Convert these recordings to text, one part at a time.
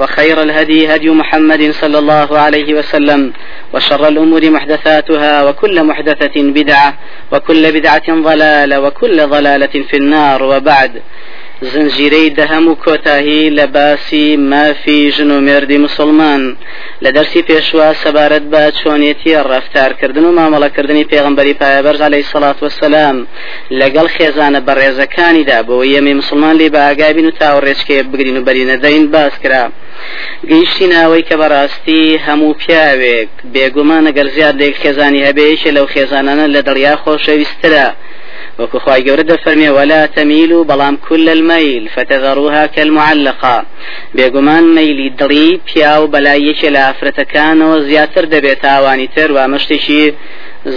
وخير الهدي هدي محمد صلى الله عليه وسلم وشر الأمور محدثاتها وكل محدثة بدعة وكل بدعة ضلالة وكل ضلالة في النار وبعد. زنجیرەی دەهەم و کۆتاهی لە باسی مافی ژن و مردی مسلمان. لە دەرسی پێشوا سەبارەت بە چۆنیەتی ڕفتارکردن و مامەڵەکردنی پێغمبەری پایەبەرز عليه سڵات وسلام لەگەڵ خێزانە بەڕێزەکانیدا بۆ یەمی مسلمان لێ بە ئاگابین و تاوڕێچکێ بگرین و بەرینە دەین باس کرا. گەیشتی ناوەی کە بەڕاستی هەموو پیاوێک بێگومان ئەگەر زیاد لێک خێزانی هەبێیشە لەو خێزانانە لە دڵیا خۆشەویسترە. خی گەورە دەفەرمێ ولا تميل بەڵام كل الميل فتذروها كالمعلقة. بێگومان مەیلی دڵی پیا و بەلایەکێ لە ئافرەتەکانەوە زیاتر دەبێت تاوانی تر و مشتێکی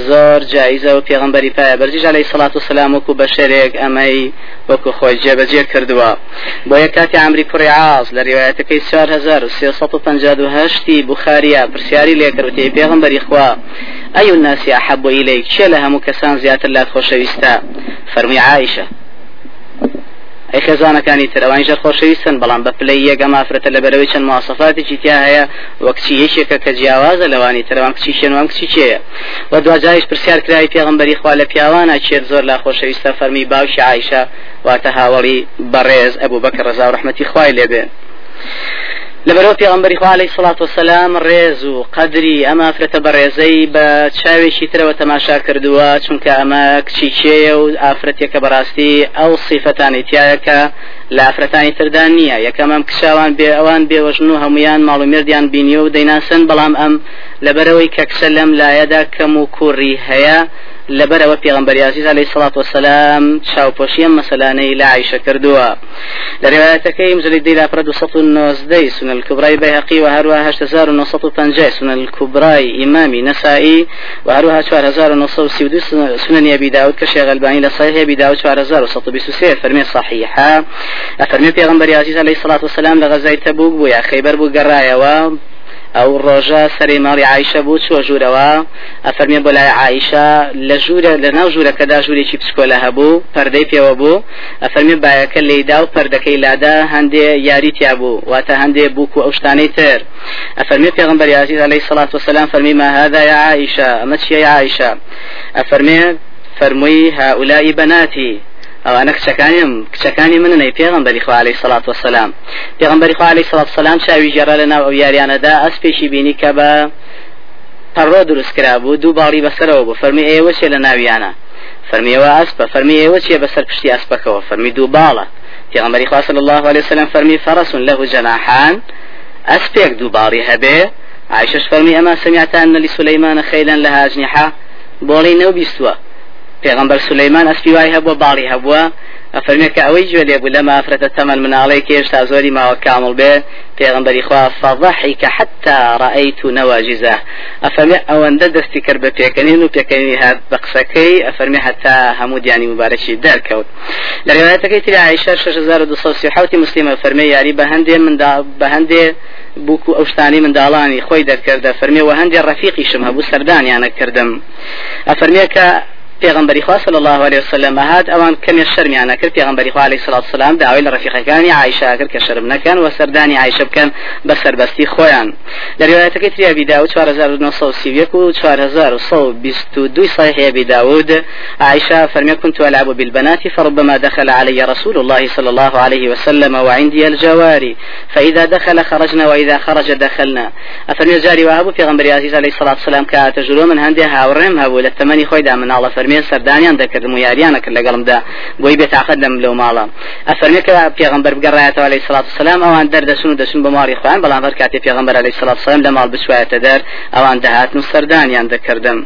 زۆر جایزە و پێغمبەری پایە عليه سڵات و سلام وەکو بە شەرێک ئەمەی وەکو خۆی جێبەجێ کردووە بۆ یە کاتی ئەمری کوڕی عاز لە ڕێوایەتەکەی 1950 بخاریە پرسیاری لێکردوتی پێغمبەری خوا. ئەی الناسی أحب إليك؟ هەموو کەسان زیاتر لات خۆشەویستە فەرمی عایشە ئەی خێزانەکانی تر ئەوان ژەر خۆشەویستن بەڵام بە پلەی یەگە مافرەتە لە بەرەوەی چەند مواسەفاتێکی تیا هەیە وەکچی یەکێکە کە جیاوازە لەوانی ترەوان کچی شێنوان کچی چێە و دوجایش پرسیار کرای پێغمبەری خوا لە پیاوانە چێت زۆر لا خۆشەویستە فەرمی باوشی عیشە واتە هاوڵی بەڕێز ئەبوو بەکە ڕزا و ڕحمەتی خوای لێبێ لەبەرەوە پێغمبەری خوا عليه سڵات وسلام ڕێز و قدری ئەمە ئافرەتە بەڕێزەی بە چاوێکی ترەوە تەماشا کردووە چونکە ئەمە کچیکێە و ئافرەتێکە بەڕاستی ئەو سیفەتانی تایەکە لە ئافرەتانی تردان نییە یەکەم ئەم کشاوان بێ ئەوان بێوەژن و هەمویان ماڵ و مردیان بینیە و دەیناسن بەڵام ئەم لەبەرەوەی کە کسە لەم لایەدا کەم و کوڕی هەیە. لەبەرەوە پێغمبەر عزیز عليه الصلاة والسلام چاوپۆشی ئەم مەسەلانەی لە عیشە کردووە. لە ڕێوایەتەکەی مجلدی لا فرد وسط النوزدەی سنن الكبرى بيهقي وهروها 8950 سنن الكبرى إمامي نسائي وهروها 4932 سنن أبي داود كشيخ الباني لصحيح أبي داود 4123 فرمي صحيحة فرمي پیغمبر عزيز عليه الصلاة والسلام لغزاي تبوك بو يا خيبر بو قرايا ئەو ڕۆژە سەری ماڵی عیشە بوو چوە ژوورەوە؟ ئەفەرمێ بۆ لای عیشە لە ژوورە لە ناو ژوورەکەدا ژوورێکی پسکۆلە هەبوو پەردەی پێوە بوو. ئەفەرمێ باەکە لێدا و پەردەکەی لادا هەندێ یاری تیا بوو واتە هەندێ بووک و ئەو شتانەی تر. ئەفەرمێ پێغمبەر عزیز عليه الصلاة والسلام فەرمی ما هذا يا عائشة أما يا عائشة أفرمي فرمي هؤلاء بناتي ئەوانە کچەکانیم کچەکانی مننەی پێغمبەری خوا عليه سڵات وسلام پێغمبەری خوا عليه سڵات سلام چاوی جێرا لە ناو ئەو یاریانەدا ئەس پێشی بینی کە بە پەڕۆ دروستکرا بوو دوو باڵی بەسەرەوە بوو فەرمی ئێوە چێ لە ناویانە؟ فەرمیەوە ئەسپە فەرمی ئێوە چیە بەسەر پشتی ئەسپەکەوە؟ فەرمی دوو باڵە. پێغمبەری خوا صلی الله عليه وسلم فەرمی فەرس له جناحان ئەسپێک دوو باڵی هەبێ. عائشة فرمي أما سمعت أن لسليمان خيلا لها أجنحة بولي نو بيستوى پێغمبەر سلەیمان ئەسپی وای هەبووە باڵی هەبووە. ئەفەرمێ کە ئەوەی گوێ لێبوو لەمە ئافرەتە تەمەن مناڵی کێشتا زۆری ماوە کامل بێ. پێغمبەری خوا فضحك حتى رأيت نواجزه. ئەفەرمێ ئەوەندە دەستی کرد بە پێکەنین و پێکەنی هات بە قسەکەی ئەفەرمێ حتا هەموو دیانی مبارەکی دەرکەوت. لە ڕێوایەتەکەی تری عیشە 6230 مسلمە فەرمێ یاری بە هەندێ من بە هەندێ بووکو ئەو شتانی منداڵانی خۆی دەرکردە فەرمێ و هەندێ ڕەفیقیشم هەبوو سەردانیانە کردم. ئەفەرمێ کە پێغمبەری خوا صلی الله عليه وسلم هات ئەوان کەمێ شەرمیان نەکرد پێغمبەری خوا عليه الصلاة والسلام داوای لە ڕفیقەکانی عایشە کرد کە شەرم نەکەن و سەردانی عایشە بکەن بە سەربەستی خۆیان لە روایەتەکەی تری أبي داود 4931 و 4122 صحيح أبي داود عائشة فرمي كنت ألعب بالبنات فربما دخل علي رسول الله صلى الله عليه وسلم وعندي الجواري فإذا دخل خرجنا وإذا خرج دخلنا. أفرمي جاري وهبو في غنبري عزيز عليه الصلاة والسلام كاتجلو من هندي هاورم هبو للتمني خويدا من الله فرمي فەرمێ سەردانیان دەکردم و یاریانە کرد لەگەڵمدا بۆی بێت عقد لەم لەو ماڵە. ئەفەرمێ کە پێغمبەر بگەڕایەتەوە عەلەیهی سڵات وسلام ئەوان دەردەچون و دەچون بە ماڵی خۆیان بەڵام هەر کاتێ پێغمبەر عەلەیهی سڵات وسلام لە ماڵ بچوایەتە دەر ئەوان دەهاتن و سەردانیان دەکردم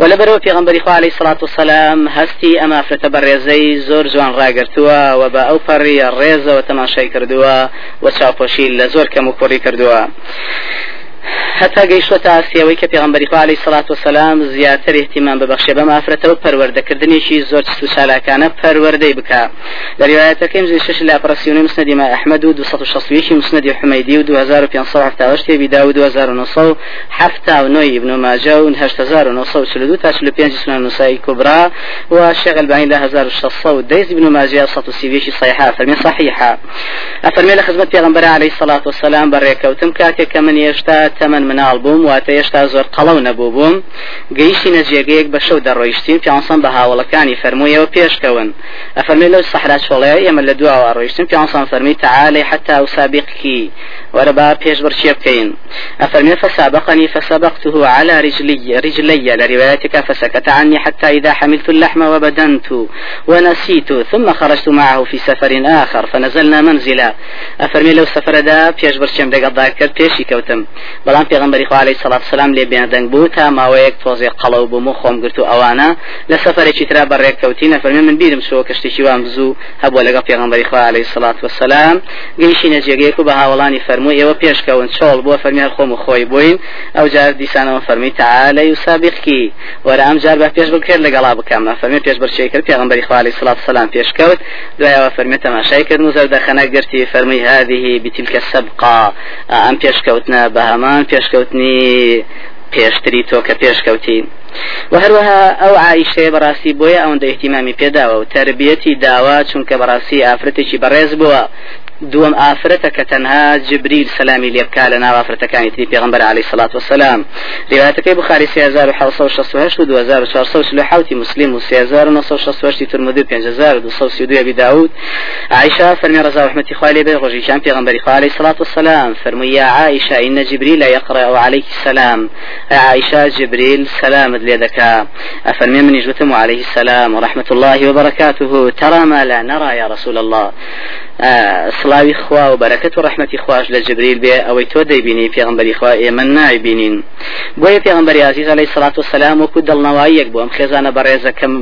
و لەبەرەوە پێغمبەری خوا عەلەیهی سڵات وسلام هەستی ئەم ئافرەتە بەڕێزەی زۆر جوان ڕاگرتووە و بە ئەو پەڕیە ڕێزەوە تەماشای کردووە و چاوپۆشی لە زۆر کەم و کوڕی کردووە. هەتا گەیشتە ئاسیەوەی کە پێغمبەری علیه الصلاة والسلام زیاتر اهتمام ببەخشێ بەم ئافرەتەوە پەروەردەکردنیشی زۆر چست و چالاکانە پەروەردەی بکە. لە ریواەتەکەم زی شش لا پرسیونی مسندی ما ئەحمد و 260 مسندی حمیدی و 2578 ابی داود و 2979 ابن ماجه و 8942 تا 45 سنن نسائی کبرى والشيخ الباني له 1600 ديز ابن ماجه 130 صحيحه فرمي صحيحه ئەفەرمی لە خزمەت پێغمبەر عليه الصلاة والسلام بەڕێکەوتم کاتێک من هێشتا تەمەن مناڵ بووم واتە هێشتا زۆر قەڵەو نەبوو بووم. گەیشتی نەجێگەیەک بە شەو دەڕۆیشتین پیانسان بە هاوڵەکانی فەرموویەوە پێشکەون. ئەفەرمی لەو سەحرا چۆڵەیە ئێمە لە دواوە ڕۆیشتن پیانسان فەرمی تعالي حتى أسابقك وەرە با پێش بڕچێ بکەین. ئەفەرمی فسابقني فسبقته على رجلي رجلي لە ڕوایەتێک فسكت عني حتى إذا حملت اللحم وبدنت ونسيت ثم خرجت معه في سفر آخر فنزلنا منزلا. ئەفەرمی لەو سەفەردا پێشبڕکێم لەگەڵدا کرد پێشی کەوتم بەڵام پێغمبەری خوا عليه الصلاة والسلام لێ بێنەدەنگ بوو تا ماوەیەک تۆزێ قەڵەو بووم و خۆم گرت و ئەوانە. لە سەفرێکی ترا بەڕێککەوتی نەفەرمی من بیرم شۆ کە شتێکی وام بزوو. هەبووە لەگەڵ پێغمبەری خوا عليه الصلاة والسلام گەیشی نەجێگەیەک و بە هاوڵانی فەرمووی ئێوە پێشکەون. چۆڵ بووە فەرمیار خۆم و خۆی بووین. ئەو جار دیسانەوە فەرمی تعالي أسابقك وەرە ئەم جار بە پێش بکرد لەگەڵا بکەم. فەرمی پێش بەرچەی کرد. پێغمبەری خوا عليه سڵات سلام پێشکەوت دوایەوە فەرمی تەماشای کرد. و زەردەخەنە گرتی فەرمی هذه بتلك السبقة ئەم پێشکەوتنە بە هەمان پێشکەوتنی پێشتری تۆ کە پێشکەوتی. و هەروەها ئەو عیشەیە بەڕاستی بۆیە ئەوەندە احتیمامی پێداوە و تربیەتی داوا چونکە بەڕاستی ئافرەتێکی بەڕێز بووە. دوم ئافرەتە کە تەنها جبریل سەلامی لێ بکا لە ناو ئافرەتەکانی تری پێغمبەر علی سڵات وسلام ریواتەکەی بخاری 3668 و 2437 مسلم و 3968 ترمذی 5232 ابي داود عائشة فرمي رضا رحمتي خوالي بي غجي كان پیغمبر خوالي الصلاة والسلام. فرمي يا عائشة إن جبريل يقرأ عليك السلام. عائشة جبريل سلام ليدك أفرمي من يجوتم عليه السلام ورحمة الله وبركاته. ترى ما لا نرى يا رسول الله. سڵاوی خوا و بەرەکەت و ڕحمەتی خوش لە جبریل بێ ئەوەی تۆ دەیبینی پێغمبەری خوا ئێمە نایبینین. بۆیە پێغمبەری عزیز عەلەیهی سەڵات وسەلام وەکو دڵنەواییەک بۆ ئەم خێزانە بەڕێزەکەم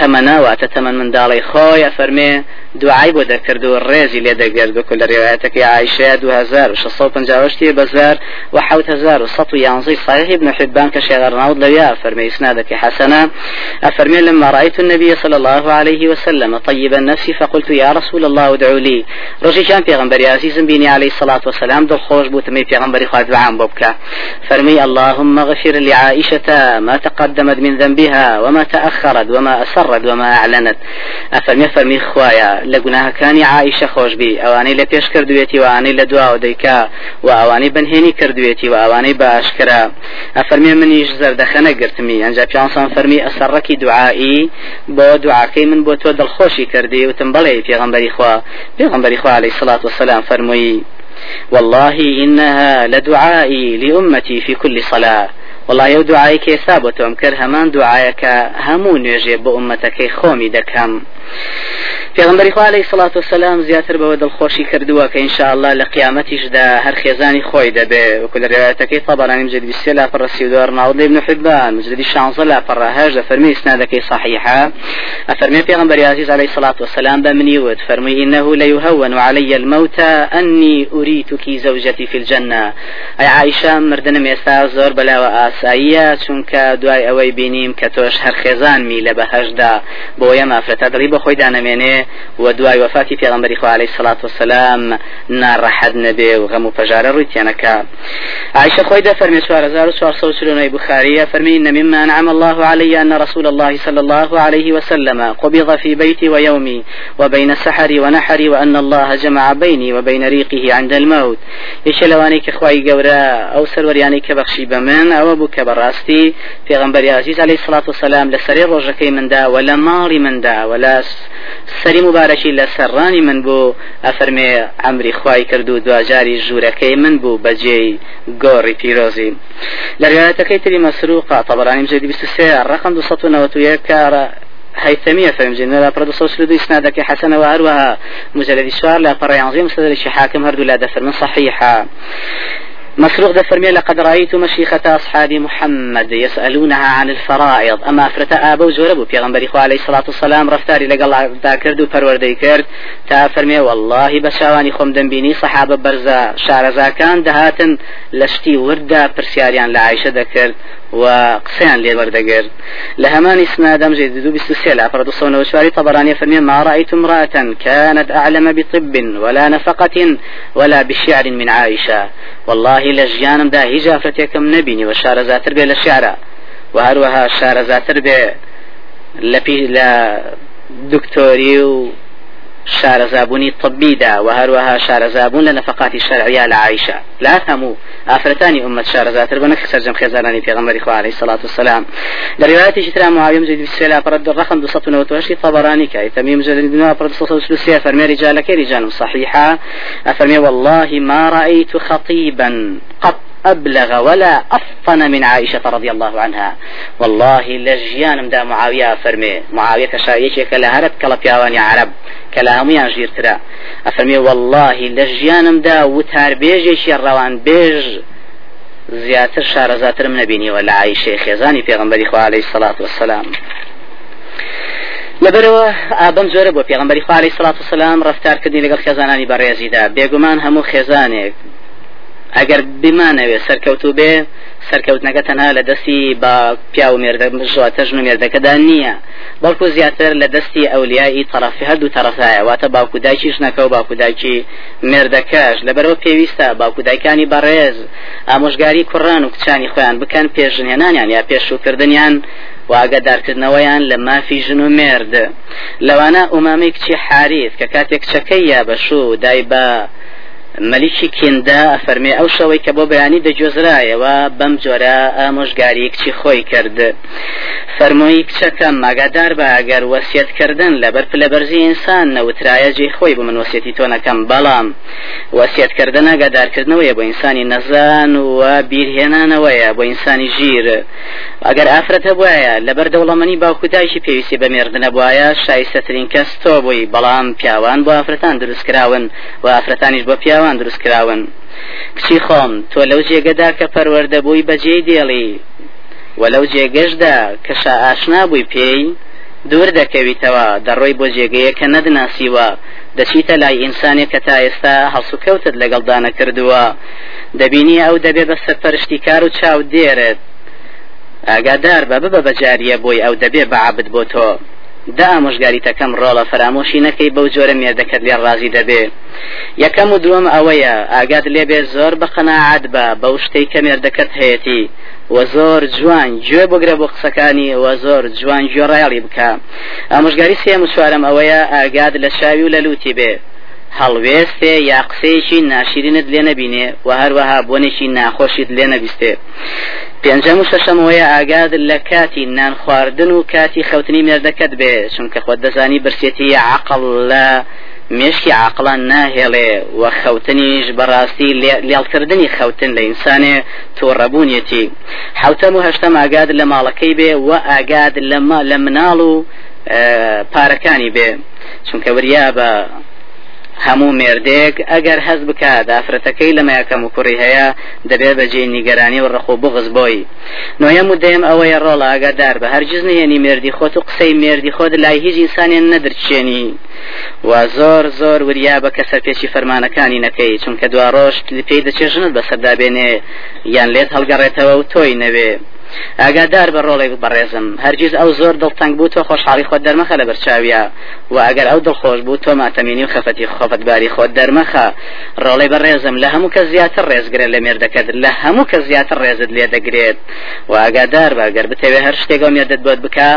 تەمەناواتە تەمەەن منداڵی خۆی ئەفەرمێ دوعای بۆ دەکرد و ڕێزی لێ دەگەرد بکو لە ڕێوایەتەکەی عیشەیە 2650 بەزار و 1911 صحيح ابن حبان كشيغرناود لويا فرمي اسنادك حسنا أفرمي لما رأيت النبي صلى الله عليه وسلم طيب النفس فقلت يا رسول الله ادعو لي. رجي كان پیغمبر عزيز بيني عليه الصلاة والسلام دل خوش بوتمي پیغمبر خواهد دعام ببكى فرمي اللهم اغفر لعائشة ما تقدمت من ذنبها وما تأخرت وما أسرت. وما أعلنت. أفرمي فرمي خوايا لە گوناهەکانی عیشە خۆش بی. ئەوانەی لە پێش کردوێتی و ئەوانەی لە دواوە دەیکا و ئەوانەی بنهێنی کردوێتی و ئەوانەی باشکرا ئەفەرمێ منیش زەردەخەنە گرتمی. ئەنج پیانسان فەرمی ئەسەڕەکی دوعایی بۆ دوعاکەی من بۆ تۆ دڵخۆشی کردی وتم بڵێ پێغمبەری خوا. پێغمبەری خوا عليه الصلاة والسلام فەرمووی والله إنها لدعائي لأمتي في كل صلاة. وڵایە و دوعاایی کێسا بۆ تۆم کرد هەمان دوعاەکە هەموو نوێژێ بۆ عومەتەکەی خۆمی دەکەم پێغمبەری خوا عليه الصلاة والسلام زیاتر بەوە دڵخۆشی کردووە کە ئینشاءالله لە قیامەتیشدا هەر خێزانی خۆی دەبێ. وەکو لە ڕێوایەتەکەی طبرانی مجد بسێ لا پڕسی و دۆر ناوڵ ابن حبان مجددی شانزە لا پڕەهەش دەفەرمی اسنادەکەی صحيحة أفرمي پیغمبر عزيز عليه الصلاة والسلام بمني ود فرمي إنه ليهون علي الموت أني أريتك زوجتي في الجنة. أي عائشة مردن ميستا زور بلا وآسائية چونك دواي أوي بينيم كتوش هر خێزان می لە بەهشدا. بۆ یە مافرەتە دڵی بە خۆی دانەمێنێ و دوای وفاتی پێغمبەری خوا عليه الصلاة والسلام ناڕەحەت نەبێ و غەم و پەژارە ڕوویتیانەکە عائشة خوي ده فرمي سوار زار سوار سوسلون بخارية فرمي إن مما أنعم الله علي أن رسول الله صلى الله عليه وسلم قبض في بيتي ويومي وبين السحر ونحري وأن الله جمع بيني وبين ريقه عند الموت. إيش لواني كخواي قورا أو سرورياني كبخشي بمن أو أبو كبراستي. في غنبري عزيز عليه الصلاة والسلام لسرير رجكي من دا ولا ماري من دا ولا سەری مبارەکی لە سەرڕانی من بوو ئەفەرمێ ئەمری خوای کرد و دواجاری ژوورەکەی من بوو بەجێی گۆڕی پیرۆزی. لە ریایەتەکەی تری مەسروقا طبرانی مجدی 23 ڕقم 291 کارە هيثمية فهمجين لا برد صوص لدي إسنادك حسن وأروها مجلد الشوار لا بريانزي مستدرك حاكم هردو لا دفر من صحيحة مسروق ده فرمي لقد رأيت مشيخة أصحاب محمد يسألونها عن الفرائض. أما أفرتا آبا وزوربو پیغمبر إخوة عليه الصلاة والسلام رفتاري لقل دا كرد و پروردي كرد تا فرمي والله بشاواني خم دنبيني صحابة برزا شارزا كان دهاتن لشتي وردا برسياريان لعائشة دكرد وقسيان لي وردقر لهمان اسنادم جيد دو بستسيل أفرد الصون وشواري طبراني فرمي ما رأيت امرأة كانت أعلم بطب ولا نفقة ولا بشعر من عائشة. والله لجيانم دا هجا فرتيكم نبيني وشار زاتر بي للشعر وهروها شار زاتر بي لبي لا دكتوري و شارەزابوونی طبیدا و هەروەها شارەزابوون لە نفقاتی شەرعیا لە عیشە لا هەموو ئافرەتانی ئومەت شارەزاتر بنە سەرجەم خێزانانی پێغەمبەری خوا عليه الصلاة والسلام. لە رواية ترى معاوية مجد بسلا فرد الرقم 298 طبراني كاي. تميم مجد دنا فرد 233 فرمي رجالك رجال صحيحة. أفرمي والله ما رأيت خطيبا. قط. أبلغ ولا أفطن من عائشة رضي الله عنها. والله لجيان دا معاوية فرمي. معاوية كشايشة كلا هرب كلا بيواني عرب. كلا هميان جيرترا. أفرمي والله لجيانم دا وتار بيجيشي الروان بيج. زیاتر شارەزاتر من نبینی ولا عیشێ خێزانی پێغمبەری خوا عليه الصلاة والسلام. لەبەرەوە ئابم زۆرە بۆ پێغمبەری خوا عليه الصلاة والسلام. ڕفتارکردنی لەگەڵ خێزانانی بەڕێزیدا بێگومان هەموو خێزانێک ئەگەر بمانەوێ سەرکەوتو بێ سەرکەوتنەکە تەنها لە دەستی بە پیا و مێردە ژواتە ژن و مێردەکەدا نییە. بەڵکو زیاتر لە دەستی ئەولیایی تەرەفی هەردوو تەرەفایە. واتە باکودایکی ژنەکە و باکودایکی مێردەکەش. لەبەرەوە پێویستە باکودایکانی بەڕێز ئامۆژگاری کوڕان و کچانی خۆیان بکەن پێشژنێنانیان یا پێشوکردنیان واگەدارکردنەوەیان لە مافی ژن و مێرد. لەوانە ئومامی کچی حریف کە کاتێک چەکەی یا بەشوو دای بە مەلیکی کیندا ئەفەرمێ ئەو شەوەی کە بۆ بەیانی دەجۆزرایەوە بەم جۆرە ئامۆژگاری کچی خۆی کرد. فەرمووی کچەکەم ماگادار بە ئەگەر وەسیەتکردن لەبەر لەبەرزی ئینسان نەوترایە جێ خۆی بۆ من وەسیەتی تۆ نەکەم. بەڵام وەسیەتکردن ئەگەدارکردنەوەیە بۆ ئینسانی نەزان و بیرهێنانەوەیە بۆ ئینسانی ژیر. ئەگەر ئافرەتە بوایە لەبەر دەوڵەمەنی باوکودایشی پێویستی بە مێرد نەبوایە شایستەترین کەس تۆ بووی. بەڵام پیاوان بۆ ئافرەتان دروستکراون و ئافرەتانیش بۆ پیاوان پیاوان دروست کراون. کچی خۆم تۆ لەو جێگەدا کە پەروەەردە بووی بەجێ دێڵی و لەو جێگەشدا کەشا ئاشنا بووی پێی دوور دەکەویتەوە دەڕۆی بۆ جێگەیە کە نەدناسیوە. دەچیتە لای ئینسانێک کە تا ئێستا هەڵسوکەوتت لەگەڵدانە کردووە. دەبینی ئەو دەبێ بە سەرپەرشتی کار و چاو دێرت ئاگادار بە ببە بەجاریە بۆی ئەو دەبێ بەعابد بۆ تۆ. دا ئامۆژگاریتەکەم ڕۆڵە فرامۆشی نەکەی بەو جۆرە مێردەکەت لێ ڕازی دەبێ. یەکەم و دووەم ئەوەیە ئاگات لێبێ زۆر بە قەنەعات بە بەو شتەی کە مێردەکەت هەیەی و زۆر جوان گوێ بگرە بۆ قسەکانی و زۆر جوان گوێڕایڵی بکە. ئامۆژگاری سێم و چوارم ئەوەیە ئاگاد لە شاوی و لە لوتی بێ. هەڵوێستێ یا قسەیەکی ناشرینت لێ نەبینێ و هەروەها بۆنێکی ناخۆشیت لێ نەبیستێ. پێنجەم و شەشەمەوەیە ئاگاد لە کاتی نان خواردن و کاتی خەوتنی مێردەکەت بێ چونکە خۆت دەزانی برسێتی عقل لە مشکی عقلان ناهێڵێ و خەوتنیش بەڕاستی لێڵکردنی خەوتن لە ئینسانێ تۆڕەبوونیەتی حوتەم و هەشتەم ئاگاد لە ماڵەکەی بێ و ئاگاد لە مناڵ و پارەکانی بێ. چونکە وریا بە هەموو مێردێک ئەگەر هەز بکات ئافرەتەکەی لەمایەکەم و کوڕی هەیە دەبێت بەجێ نیگەرانی و ڕخۆ بغز بۆی. نوۆیەم و دەیەم ئەوەیە ڕۆڵە ئاگادار بە هەرگیز نهێنی مێردی خۆت و قسەی مێردی خۆت لای هیچ ئینسانیان نەدرچێنی. و زۆر زۆر وریا بە کەسەر پێشی فەرمانەکانی نەکەی چونکە دوا ڕۆژ پێی دەچێژنت بەسەردابێنێ یان لێت هەڵگەڕێتەوە و تۆی نەوێ. ئاگادار بە ڕۆڵێک بەڕێزم. هەرگیز ئەو زۆر دڵتەنگ بوو تۆ خۆشحاڵی خۆت دەرمەخە لە بەرچاویە. و ئەگەر ئەو دڵخۆش بوو تۆ ماتەمینی و خەفەتی خۆفەتباری خۆت دەرمەخە ڕۆڵی بەڕێزم لە هەموو کە زیاتر ڕێزگرێت لە مێردەکەت لە هەموو کە زیاتر ڕێزت لێ دەگرێت. و ئاگادار بە ئەگەر بتەوێ هەر شتێکەوە مێردت بۆت بکە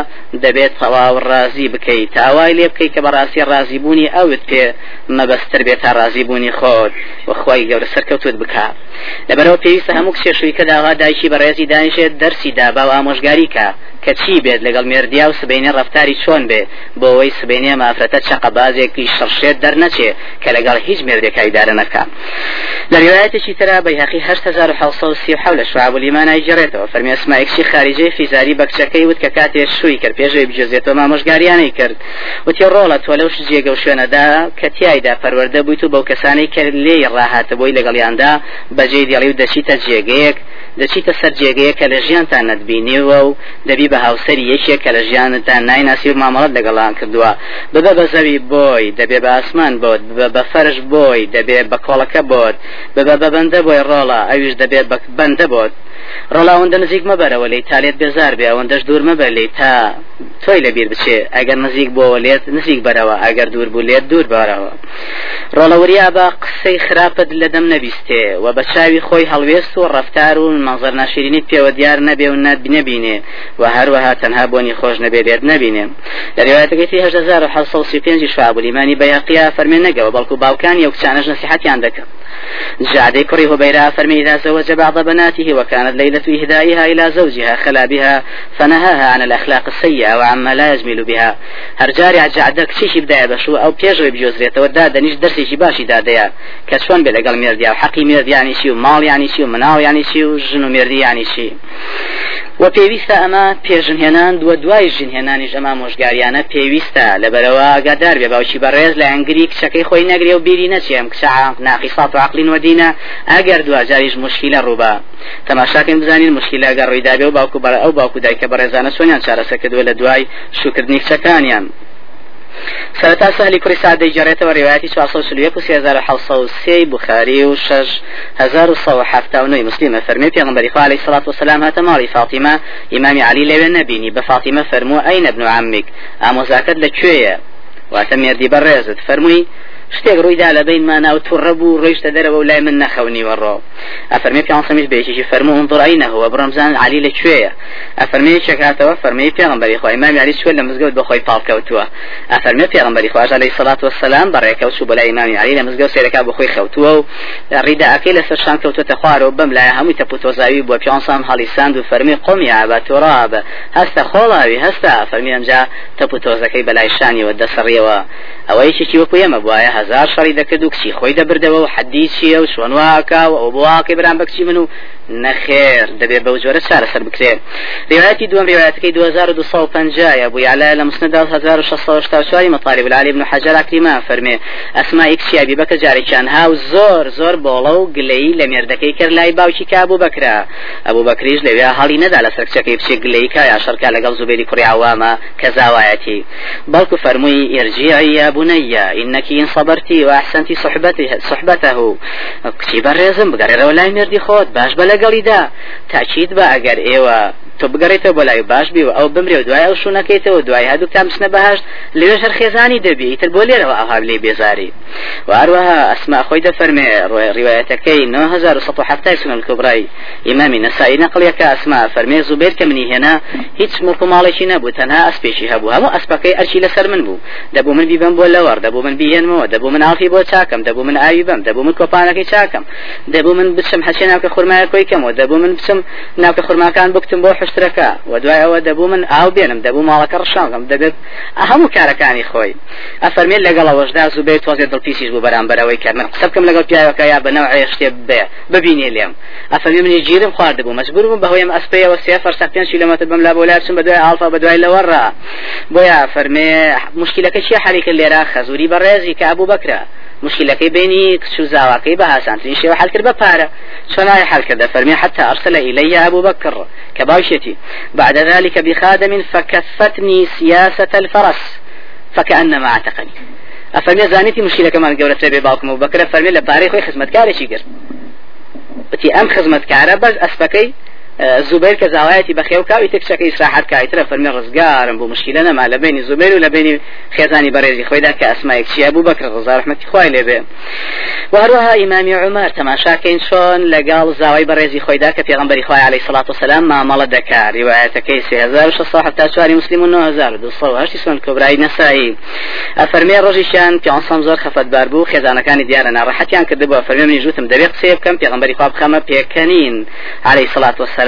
دەبێت تەواو ڕازی بکەیت تاوای لێ بکەیت کە بەڕاستی ڕازی بوونی ئەوت پێ مەبەستر بێت تا ڕازی بوونی خۆت. و خوای گەورە سەرکەوتوت بکە. لەبەرەوە پێویستە هەموو کشێشووی کە داوا دایکی بەڕێزی دانیشێت دەرسی باشی دابا و ئامۆژگاری کە کە چی بێت لەگەڵ مێردیا و سبینێ ڕفتاری چۆن بێ بۆ ئەوەی سبینێ مافرەتە چقە بازێکی شڕشێت دەرنەچێ کە لەگەڵ هیچ مێردێکای دارە نەکە لە ریواەتێکی ترا بەیهقی 1970 لە شعب لیمانای جێڕێتەوە. فەرمی ئەسمایکسی خارجی فیزاری بەکچەکەی وت کە کاتێ شووی کرد پێشەوەی بجێزێتەوە مامۆژگاریانەی کرد. وتی ڕۆڵە تۆ لەوش جێگە و شوێنەدا کە تایدا پەروەەردە بوویت و بەو کەسانی کە لێ ڕاهاتە بۆی لەگەڵیاندا بەجێ دێڵی و دەچیتە جێگەیەک دەچیتە سەر جێگەیە کە لە ژیانتان نەتبینیوە و دەبی بە هاوسەری یەکێک کە لە ژیانتان نایناسی و مامەڵەت لەگەڵان کردووە. ببە بە زەوی بۆی دەبێ بە ئاسمان بۆت بە فەرش بۆی دەبێ بە کۆڵەکە بۆت ببە بە بەندە بۆی ڕۆڵە ئەویش دەبێت بەندە بۆت. ڕۆڵاوەندە نزیک مەبەرەوە لی تا لێت بێزار بێ ئەوەندەش دوور مەبەر لی تا تۆی لەبیر بچێ. ئەگەر نزیک بۆەوە لێت نزیک بەرەوە ئەگەر دوور بوو لێت دوور بارەوە ڕۆڵەوەریا بە قسەی خراپت لە دەم نەبیستێ و بە چاوی خۆی هەڵوێست و ڕفتار و مەزەر ناشرینی پێوە دیار نەبێ و نبینێ و هەروەها تەنها بۆنی خۆش نەبێ لێت نبینێ. لە ڕێواتەکەی 1970 شعب الإيمان ی بەیهەقیا فەرمێ نەگەوە بەڵکو باوکانی و کچانەش نسیحەتیان دەکەن. جعدەی کوڕی هبيرة فەرمی إذا زوج بعض بناته وكانت ليلة إهدائها إلى زوجها خلا بها فنهاها عن الأخلاق السيئة وعما لا يجمل بها. هرجاري عجعدك شيش بداية بشو أو بيجري بجوزريت ودا دنيش درسي شي باشي داديا كشوان بلقل ميرديا وحقي ميرد يعني شي ومال يعني شي ومناو يعني شي وجنو ميردي يعني شي و پێویستە ئەمە پێژنهێنان دووە دوای ژنهێنانیش ئەمە مۆژگاریانە پێویستە. لەبەرەوە ئاگادار بێ باوکی بەڕێز لە ئەنگری کچەکەی خۆی نەگرێ و بیری نەچێم کچە ناقیسات و عقلین وەدینە. ئەگەر دوجاریش مشکلە ڕووبە تەماشاکەین بزانین مشکلە گەڕ ڕوویدابێ و باوکو بەرە ئەو باوکو دایکە بەڕێزانە چۆنیان چارەسە کردووە لە دوای شوکردنی کچەکانیان. سەرتا سەهلی کوری سعد دەیجارێتەوە ڕێواتی 1970 بخاری و 1970 مسلمە فەرمی پێغمبەری خوا عليه الصلاة والسلام ماڵی فاطمە ئیمامی علی لەوێ نەبینی بە فاطمە فەرموو ئەین ابن عمك؟ ئامۆزاکەت لەکوێیە واتە مێردی بەڕێزت فەرمووی شتێک ڕوویدا لە بینمان ناو تووڕە بوو ڕۆیشتە دەرەوە لای من نەخەونی وەڕۆ. ئەفەرمی پیانسەمیش بێکیشی فەرمو انظر أين هو بڕۆ بزان علی لەکوێیە ئەفەرمی چێکاتەوە فەرمی پێغمبەری خۆی مامی علی شوێ لە مزگەوت بەخۆی پاڵکەوتووە ئەفەرمی پێغمبەری خوا عليه الصلاة والسلام بەڕێکەوت چوو بەلای ئیمامی علی لە مزگەوت سێرەکە بەخۆی خەوتووە و ڕیداەکەی لەسەر شان کەوتوتە خوارەوە بەم لای هەمووی تەپوتۆزاوی بۆ پیانسام هەڵیساند و فەرمی قم أبا تراب هەستە خۆڵاوی هەستا فەرمی ئەمجا تەپوتۆزەکەی بەلای شانیەوە دەسەڕیەوە. ئەوەی چی وەکو ئێمە بوایە هزار شەڕی دەکرد و کچی خۆی دەبردەوە و حەدی چیە و چۆن واکە و ئەو بواکەی بران بەکچی من و نەخێر دەبێت بەو جۆرە چارەسەر بکرێت ڕێوایەتی دوم ڕێوایەتەکەی 2250 بووی على لە مسند 1664 مطالب العلی بن حجر کریما فەرمێ ئەسما ئیکسیابی بەکە جارێکیان هاو زۆر زۆر بۆڵە و گلەی لە مێردەکەی کرد لای باوکی کابوو بکرا ئەبوو بەکریش لەوێ هەڵی نەدا لە سەرچەکەی بچێ گلەی کا یا شەرکا لەگەڵ زوبێری کوڕی عوامە کە زاوایەتی. بەڵکو فەرمووی ئێرجیعی یا بنەیە ئینەکی ئین صبرتی و ئەحسنتی صحبته صحبته. کچی بەڕێزم؟ بگەڕێرەوە لای مردی خۆت باش بە لەگەڵیدا. تاچیت بە ئەگەر ئێوە تۆ بگەڕێتەوە بۆ لای باش و ئەو بمرێ و دوای ئەو شوونەکەیتەوە دوای هەدوو تا بچنە بەهشت لێش هەر خێزانی دەبی ئیتر بۆ لێرەوە ئاها لێ بێزاری. و هەروەها ئەسما خۆی دەفەرمێ ڕواەتەکەی 1970 سنن کبرای ئیمامی نەسایی نەقلەکە ئەسما فەرمێ زوبێر کە منی هێنا هیچ مڵک و ماڵێکی نەبوو تەنها ئەسپێکی هەبوو. هەموو ئەسپەکەی ئەرچی لەسەر من بوو. دەبوو من بیبم بۆ لەوەڕ دەبوو من بیهێنمەوە دەبوو من ئافی بۆ چاکەم دەبوو من ئاوی بم دەبوو من کۆپانەکەی چاکەم. دەبوو من بچم حەچێ ناوکە خورمایە کۆی کەمەوە دەبوو من بچم ناوکە خورماکان بکتم بۆ حشتەکە و دوای ئەوە دەبوو من ئاو بێنم دەبوو ماڵەکە ڕشانگەم دەبێت هەموو کارەکانی خۆی ئەفەرمێت لەگەڵەوەشدا زوبێت تۆزێ دڵپیسیش بوو بەرامبەرەوەی کرد من قسە بکەم لەگەڵ پیاوەکە یا بەنەوە شتێ بێ ببینێ لێم ئەفەرمی منی گیرم خواردبوو مەجبور بووم بەهۆیم ئەسپەیەوە سێ فەرسە پێنج کیلومتر بم لا بۆ لارچم بە دوای ئالفا بە دوای لەوەڕا بۆیە فەرمێ مشکلەکە چیە حەلیکرد لێرە خەزوری بەڕێزی کە مشكلەکەی بيني كشو زاواكي بهاسان تنشي وحل كرد ببارة شون هاي حل كرد فرمي حتى أرسل إلي أبو بكر كباوشتي بعد ذلك بخادم فكفتني سياسة الفرس فكأنما اعتقني. أفرمي زانيتي مشكلة كمان قولة ربي باوكم أبو بكر فرمي لباريخ خدمت كاري شي قرد بتي أم خدمت كارا بس أسبكي زوبير کە زاوایەتی بەخێو کاوی تێکچەکە ئیسراحەت کایترە فەرمی ڕزگارم بۆ مشکلە نەما لە بینی زوبێر و لە بینی خێزانی بەڕێزی خۆیدا کە ئەسمایەک چیە بوو بەکە ڕزا ڕحمەتی خوای لێبێ وهروها ئیمامی عمر تەماشاکەین چۆن لەگەڵ زاوای بەڕێزی خۆیدا کە پێغمبەری خوای عەلەیهی سەڵات وسەلام مامەڵە دەکات ریوایەتەکەی 3674 مسلم و 9208 سن کۆبرای نەسایی ئەفەرمێ ڕۆژیشان پیانسەم زۆر خەفەتبار بوو خێزانەکانی دیارە ناڕەحەتیان کردبووە فەرمی منی ژوتم دەبێت قسێ بکەم پێغمبەری خوا بخەمە پێکەنین عەلەیهی سەڵات وسەلام والسلام.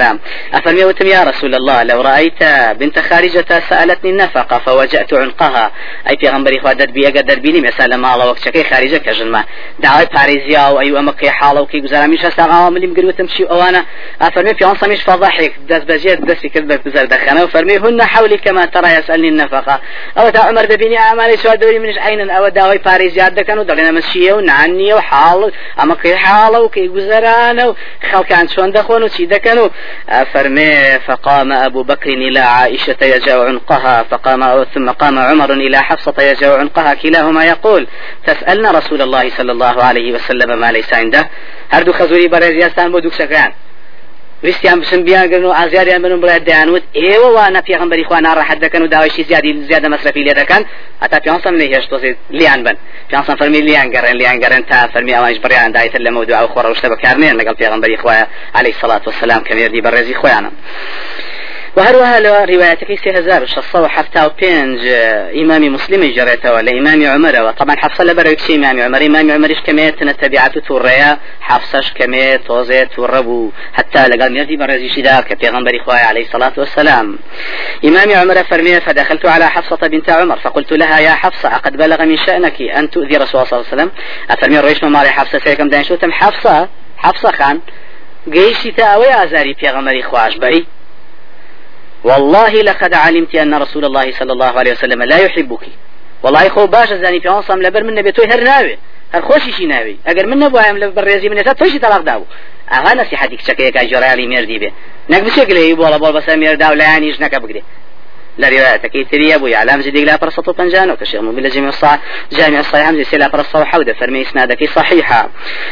أفرمي وتم يا رسول الله لو رأيت بنت خارجة سألتني النفقة فوجأت عنقها. أي في غنبري خوادت بي قدر بيني مثلا ما. الله وقت خارجة كجنما دعوي باريزيا أو أي أمك حالة وكي گزارا مش هسا عامل مقر وتمشي أوانا أفرمي في عنصة مش فضحك دس بجيت دس كذبة بزر دخنا وفرمي هن حولي كما ترى يسألني النفقة. أو تا عمر ببيني أعمالي سؤال دوري منش عين أو داوي باريزيا دكانو دلنا مشيه ونعني وحال أمك حالة وكي گزارانا خلقان شون دخون وشي دكانو فرمي فقام أبو بكر إلى عائشة يجاء عنقها فقام ثم قام عمر إلى حفصة يجاء عنقها كلاهما يقول تسألنا رسول الله صلى الله عليه وسلم ما ليس عنده. هردو خزوري برزيستان بودوك شكران ویستیان بچن بیانگرن و ئازیاریان بن بڵێ دەیانوت ئێوە وانە پێغمبەری خوا ناڕەحەت دەکەن و داوایشی زیادی زیادە مەصرفی لێ دەکەن هەتا پیانسەم لێ هێشت دۆزێت لیان بن پیانسەم فەرمی لیان گەڕێن لیان گەڕێن تا فەرمی ئەوانش بڕیان دایتر لە مەودو ئەو خۆڕەشتە بەکارنێن لەگەڵ پێغمبەری خوایە عليه الصلاة والسلام کە مێردی بەڕێزی خۆیانە وهروها لو روايتك سي هزار شصة وحفتا وبينج إمامي مسلم جريته ولا إمامي عمر وطبعا حفصة لبرك شي إمامي عمر؟ إمامي عمر كميت نتبعات توريا حفصش كميت توزي توربو حتى لقال ميرتي برزي شداك بيغنبري خواي عليه الصلاة والسلام إمامي عمر فرمي فدخلت على حفصة بنت عمر فقلت لها يا حفصة قد بلغ من شأنك أن تؤذي رسول الله صلى الله عليه وسلم؟ أفرمي ريش مالي حفصة سيكم داين شو تم حفصة؟ حفصة خان. قيشي تاوي أزاري بيغنبري خواش بأي والله لقد علمت أن رسول الله صلى الله عليه وسلم لا يحبك. والله خو باش زاني في عنصم لبر من نبي توي هر ناوي. هر خوشي شي ناوي. اگر من نبوایم لبر ريزي من تا توشي طلاق داو. أها نصيحتك چکه کا جرالي مردي به نك بشكل بولا بول بس مير داو لا يعني جنك بقدي لروايتك تري أبو يعلم زيد لا برصة طنجان وكشيخ مبين جميع الصحيح جامع الصحيح همزي سلا برصة وحودة فرمي إسنادك صحيحة.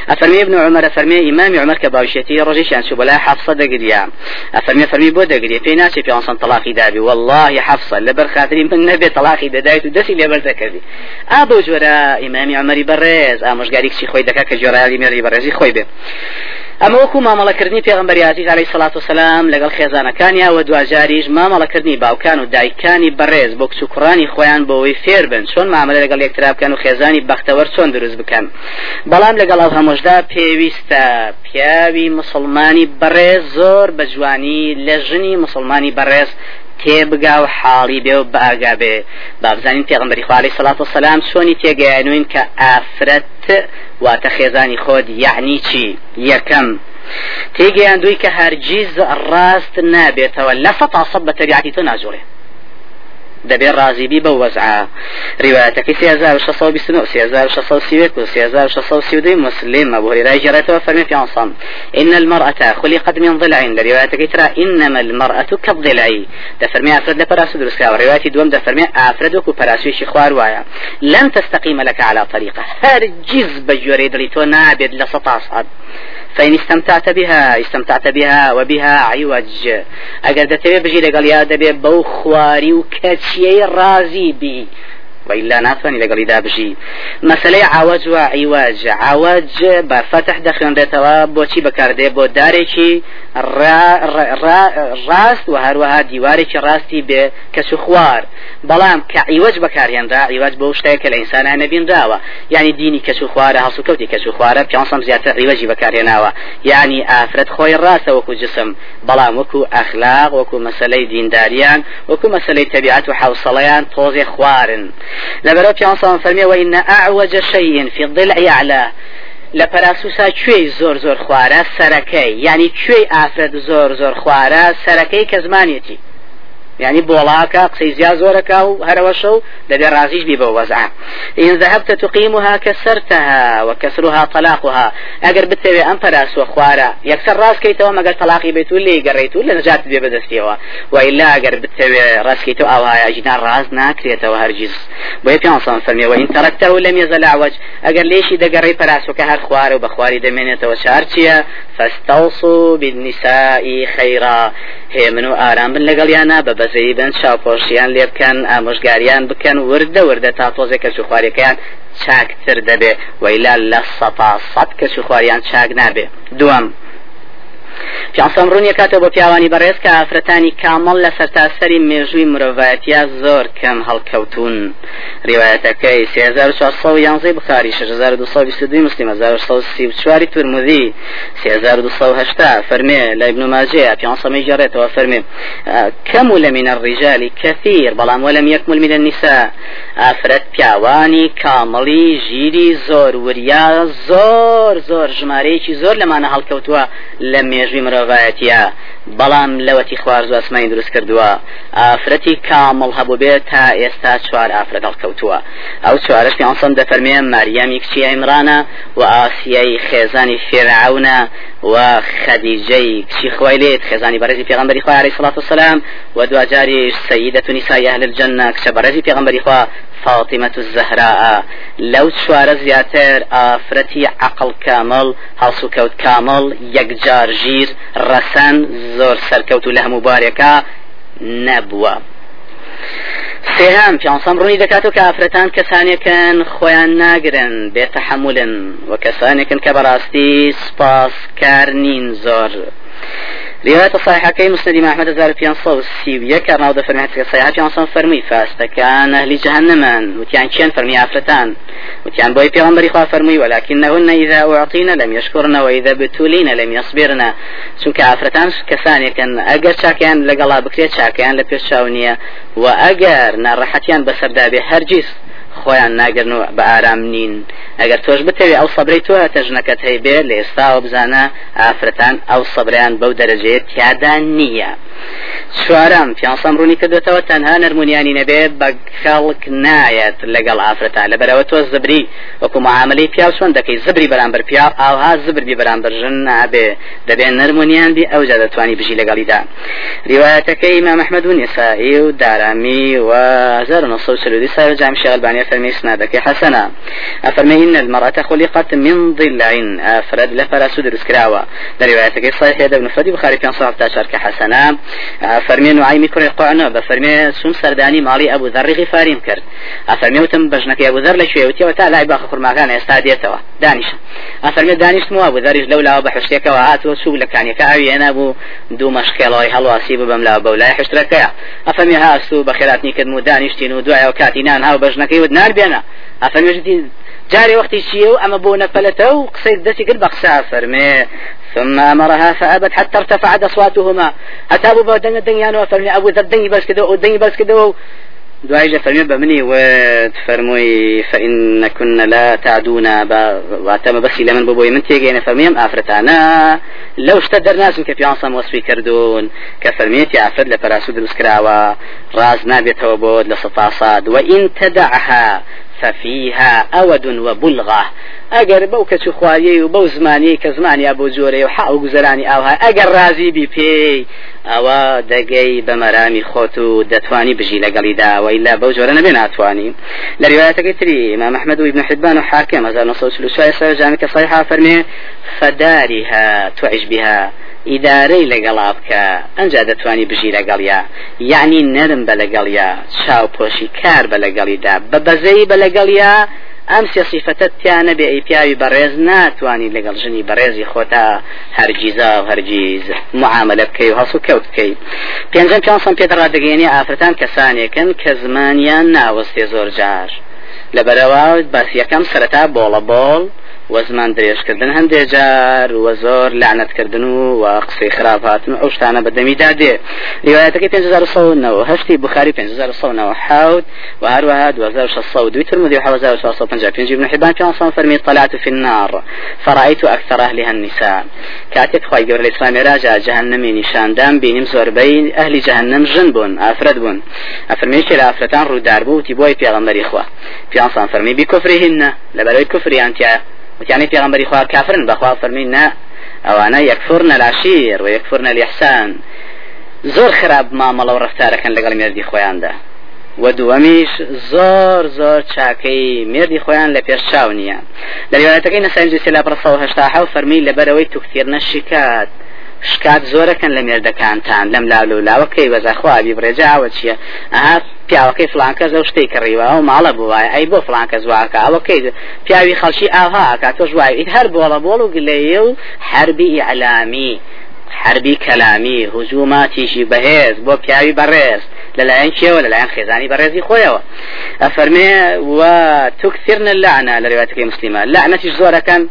أفرمي ابن عمر فرمي إمام عمر كباوشيتي رجيش يعني شو لا حفصة دقريا أفرمي فرمي بود دقريا في ناس في أنصن طلاقي دابي. والله حفصة لبر خاطري من نبي طلاقي دايت ودسي لبر ذكري أبو جورا إمام عمر برز. أمش قاريك شي خوي دكا كجورا لي برز. خوي به. ئەمە وەکو مامەڵەکردنی پێغمبەری عزیز عليه سلاات وسلام لەگەڵ خێزانەکانیا و دواجاریش مامەڵەکردنی باوکان و دایکانی بەڕێز بۆ کچوکڕانی خۆیان بۆەوەی فێر بن چۆن مامەلە لەگەڵ یەکترا بکەن و خێزانی بەختەوەر چۆن دروست بکەن؟ بەڵام لەگەڵ ئەو هەمۆشدا پێویستە پیاوی مسلمانی بەڕێز زۆر بە جوانی لە ژنی مسلمانی بەڕێز تێبگا و حاڵی بێ و بەئاگا بێ. بابزانین پێغمبەری خوالی سەڵات و سەسلام چۆنی تێگەیانوین کە ئافرەت واتە خێزانی خۆت یعنی چی؟ یەکەم. تێگەیان دوی کە سەد بە تەبیعەتی تۆ ناجوڵێ دەبێ ڕازیبی بە وەزعا ڕیواتەکەی سێزار شەسە بیست و سێزار شەسە سیوێک و سێزار شەسە سیودەی مسلم أبو هريرة جرته فرمي في عصام إن المرأة خلقت من ضلع لروايتك ترى إنما المرأة كالضلع دفرمي أفرد لبراس درس وروايتي دوم دفرمي أفردك وبراسوي شخوار وايا لن تستقيم لك على طريقة. هرجز بجوري دريتو نابد لسطاصد فإن استمتعت بها استمتعت بها وبها عوج. أجر دتبي بجي لقال يا دبي بو خواري وكاتشي رازي بي وإلا ناتواني لقل إذا بجي. مسألة عوج وعواج عوج بفتح دخلن دتوا بوچی بکارده بو دارێکی ڕاست و هەروەها دیوارێکی ڕاستی بێ کەس خوار. بەڵام کە عیوەج بەکارهێنرا عیواج بۆ شتەیە کە لە ئینسانە نەبیندراوە یعنی دینی کەس خوارە هەسو کەوتی کەس خوارە پیانسەم زیاتر عیوەجی بەکارهێناوە یعنی ئافرەت خۆی وەکو جسم. بەڵام وەکو ئەخلاق وەکو مەسلەی دینداریان وەکو مەسلەی تەبیعات و حوسڵەیان تۆزێ خوارن. لبرو پیانسان و إن أعوج شيء في الضلع أعلى لە پەراسوسا کوێی زۆر زۆر خوارە؟ سەرەکەی. ینی کوێی ئافرەت زۆر زۆر خوارە؟ سەرەکەی کە زمانێتی. يعني بولاكا قصي زيا زوركا هروشو لدي رازيش بي بوزعا إن ذهبت تقيمها كسرتها وكسرها طلاقها. أجر بتوي أم وخوارا يكسر راس كيتو قال طلاقي بيتو اللي قريتو اللي نجات بي بدستيوا وإلا أجر بتوي راس كيتو أو هاي أجنار راس ناكريتو هرجيز بوي بيان صان فرمي وإن تركته لم يزل أعوج. أجر ليش دا قري براس وكهر خوار وبخواري دمينيتو وشارتيا فاستوصوا بالنساء خيرا. هي منو آرام بن لقليانا ببز بەزەی بن چاوپۆشیان لێ بکەن ئامۆژگاریان بکەن وردە وردە تا تۆزێ کە خوارەکەیان چاکتر دەبێ. وەیلا لە سەتا سەد کە خواریان چاک نابێ. دووەم پیانسەم ڕوونی کاتەوە بۆ پیاوانی بەڕێز کە ئافرەتانی کامەڵ لە سەرتاسەری مێژووی مرۆڤەتیا زۆر کەم هەڵکەوتون. ڕێوایەتەکەی 1970 بخاری 6222 مسلم 1934 تورمذی 3280 فەرمێ لە ابن ماجه پیانسەمەی جەڕێتەوە فەرمێ كمل من الرجال كثير بەڵام ولم يكمل من النساء ئافرەت پیاوانی کامەڵی ژیری زۆر وریا زۆر زۆر ژمارەیەکی زۆر لەمانە هەڵکەوتووە لە مێژوی مرۆڤایەتە بەڵام لەوەتی خوارز ئەسمانی دروست کردووە. ئافرەتی کامڵ هەبوو بێت تا ئێستا چوار ئافرەت هەڵکەوتووە ئەو چوارش پیانسەم دەفەرمێ ماریامی کچی ئیمرانە و ئاسیایی خێزانی فێرعونە و خەدیجەی کچی خۆی لێت خێزانی بەرزی پێغمبەری خۆی علیه الصلاة والسلام و دوجاری سیدة نساء أهل الجنة کچە بەرزی پێغمبەری خوا فاطمة الزهراء. لو شوار زياتر آفرتي عقل كامل هەڵسو كوت كامل يكجار جير رسن زور سركوت له مباركة نبوة سێهام پیانسەم ڕوونی دەکاتەوە کە ئافرەتان کەسانێکن خۆیان ناگرن بێتەحملن و کەسانێکن کە کار نین زۆر. رواية صحيحة كي مسند ما أحمد زار في أنصار السيوية كان هذا فرمي صحيحة في أنصار فرمي. فاستكان أهل جهنم. وتيان كان فرمي عفرتان وتيان بوي في غمبري فرمي. ولكنهن إذا أعطينا لم يشكرن. وإذا بتولين لم يصبرن. چونك عفرتان كساني كان أجر شاكيان لقلا بكريت شاكيان لبيش شاونية. وأجر نرحتيان بسردابي هرجيس. خۆیان ناگرن و بە ئارام نین. ئەگەر تۆش بتەوێ ئەو سەبرەی تۆ تەژنەکەت هەیبێ لە ئێستاوە بزانە ئافرەتان ئەو سەبریان بەو دەرەجەیە تیادا نییە. چوارم پیانسەم ڕوونی کردوێتەوە تەنها نەرمونیانی نەبێت بە خەڵک نایەت لەگەڵ ئافرەتان لەبەرەوە تۆ زبری وەکو معاملەی پیا چۆن دەکەی زبری بەرامبەر پیا ئاها زبری بەرامبەر ژن نابێ دەبێت نەرمونیان بی ئەو جا دەتوانی بژی لەگەڵیدا ریواەتەکەی ئیمام ئەحمەد و نسائی و دارامی و 1940 سال جامع الباني فرمي إسنادك حسنا. أفرمي إن المرأة خلقت من ضلع أفرد لفلا سدر سكراوة لروايتك صحيح ابن فدي بخاري كان صحف تاشر كحسنا أفرمي نعيمي كري قعنة بفرمي سوم سرداني مالي أبو ذر غفاري مكرد أفرمي وتم بجنك أبو ذر لشوي وتي وتا لا يباخ خرما كان يستاديتوا دانش أفرمي دانش مو أبو ذر لولا بحشتك وهات وسوق لكان كاوي أنا أبو دو مشكلة هلواسي بملا بولا حشترك أفرمي ها سو بخيراتني كدمو دانش تينو دعاء وكاتينان هاو بجنكي ودنار بينا أفرمي جاري وقتی چیە و ئەمە بۆ نەفەلەتە و قسەی دەستی کرد بە قسە فەرمێ ثم أمرها فأبت حتى ارتفعت أصواتهما. حتى أبو دنگ دنيان وفرمي أبو ذر دنگي بس كده ودنگي بس كده دعاء فرمي بمني وتفرمي فإن كنا لا تعدون واتم بس لمن بابوي من تيجينا فرميم أفرتانا لو اشتدر ناس كيف يعصم وصفي كردون. كفرميت يا أفرد لفراسود المسكراوة راز نابية وبود لصفاصاد وإن تدعها ففيها أود وبلغة. ئەگەر بەو کەچ خوایە و بەو زمانی کە زمانیا بۆ جۆرە و حاو گوزەرانی ئاها ئەگەر رازی بی پێی ئەوە دەگەی بە مەرامی خۆت و دەتوانی بژی لەگەڵیدا ویلا ما محمد و ابن حبان و حاکم 1940 جامع کە صحيحة فەرمێ فدارها تعيش بها ئیدارەی لەگەڵا بکە ئەنجا دەتوانی بژی لەگەڵیا. یعنی نەرم بە لەگەڵیا چاو پۆشی کار بە لەگەڵیدا بە بەزەی بە لەگەڵیا. ئەم سێ سیفەتت تیانە بێ ئەی پیاوی بەڕێز ناتوانانی لەگەڵ ژنی بەڕێزی خۆتا هەرگیزا و هەرگیز معاملە بکەی و هەسو کەوت بکەی. پێنجم پیانسم پێدەڕا دەگەێنی ئافرەتان کەسانێکن کە زمانیان ناوەستێ زۆر جار. لەبەرەوە باسیەکەم سەرەتا بۆڵە بۆڵ وەزمان درێژکردن هەندێک جار وە زۆر لعنەتکردن و و قسەی خراپ هاتن ئەو شتانە بەدەمیدا دێ ریواەتەکەی 1970 هەشتی بخاری 1970 حوت و هەروەها 2600 ترمذي و 1655 ابن حبان كان صام فرمي طلعت في النار فرأيت أكثر أهلها النساء كاتك خواهي قبل الإسلام راجع جهنمي نشان دام بينم زور بين أهل جهنم جنبون أفرد بون أفرمي كلا أفرتان رو داربو تبوي بيغمبر إخوة في أنصان فرمي بكفرهن لبلوي كفري أنت وتیانی پیغمبری خوا کافرن بەخوا فەرمین نا ئەوانە یەکفرنە لاشیر و یەکفرنە لەحسان زۆر خراپ مامەڵە و ڕفتارەکەن لەگەڵ مێردی خۆیاندا. و دووەمیش زۆر زۆر چاکەی مردی خۆیان لە پێشچاو نییە. لە ریوانەتەکەی نەسەنجی سلاپڕسەهشتا حو فەرمی لەبەرەوەی توکتێر نەشیکات شکات زۆرەکەن لە مێردەکانتان لەم لاول و لاوەکەی بەزەخوابی بڕێجاوە چییە؟ ئەها پیاوەکەی فلانکە زە شتەی کڕیوە و ماڵە بووە ئەی بۆ فلانکە زواکە ئەوەکەی پیاوی خەڵکی ئاها کە تۆ ژوای هەر بۆڵە بۆڵ و گلەیە و حربی ئیعلامی حربی کەلامی هجووماتیشی بەهێز بۆ پیاوی بەڕێز لەلایەن کێوە لەلایەن خێزانی بەڕێزی خۆیەوە. ئەفەرمێ و تکثرن اللعنە لە ڕێواتەکەی مسلمە لعنەتیش زۆرەکەن.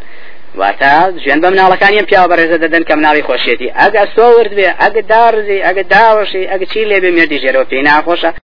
واتە ژێن بە مناڵەکانیان پیاوە بەڕێزە دەدەن کە مناڵی خۆشێتی ئەگە سۆورد بێ ئەگە دارزی ئەگە داوەشی ئەگە چی لێبێ مێردی ژێرەوە پێی ناخۆشە.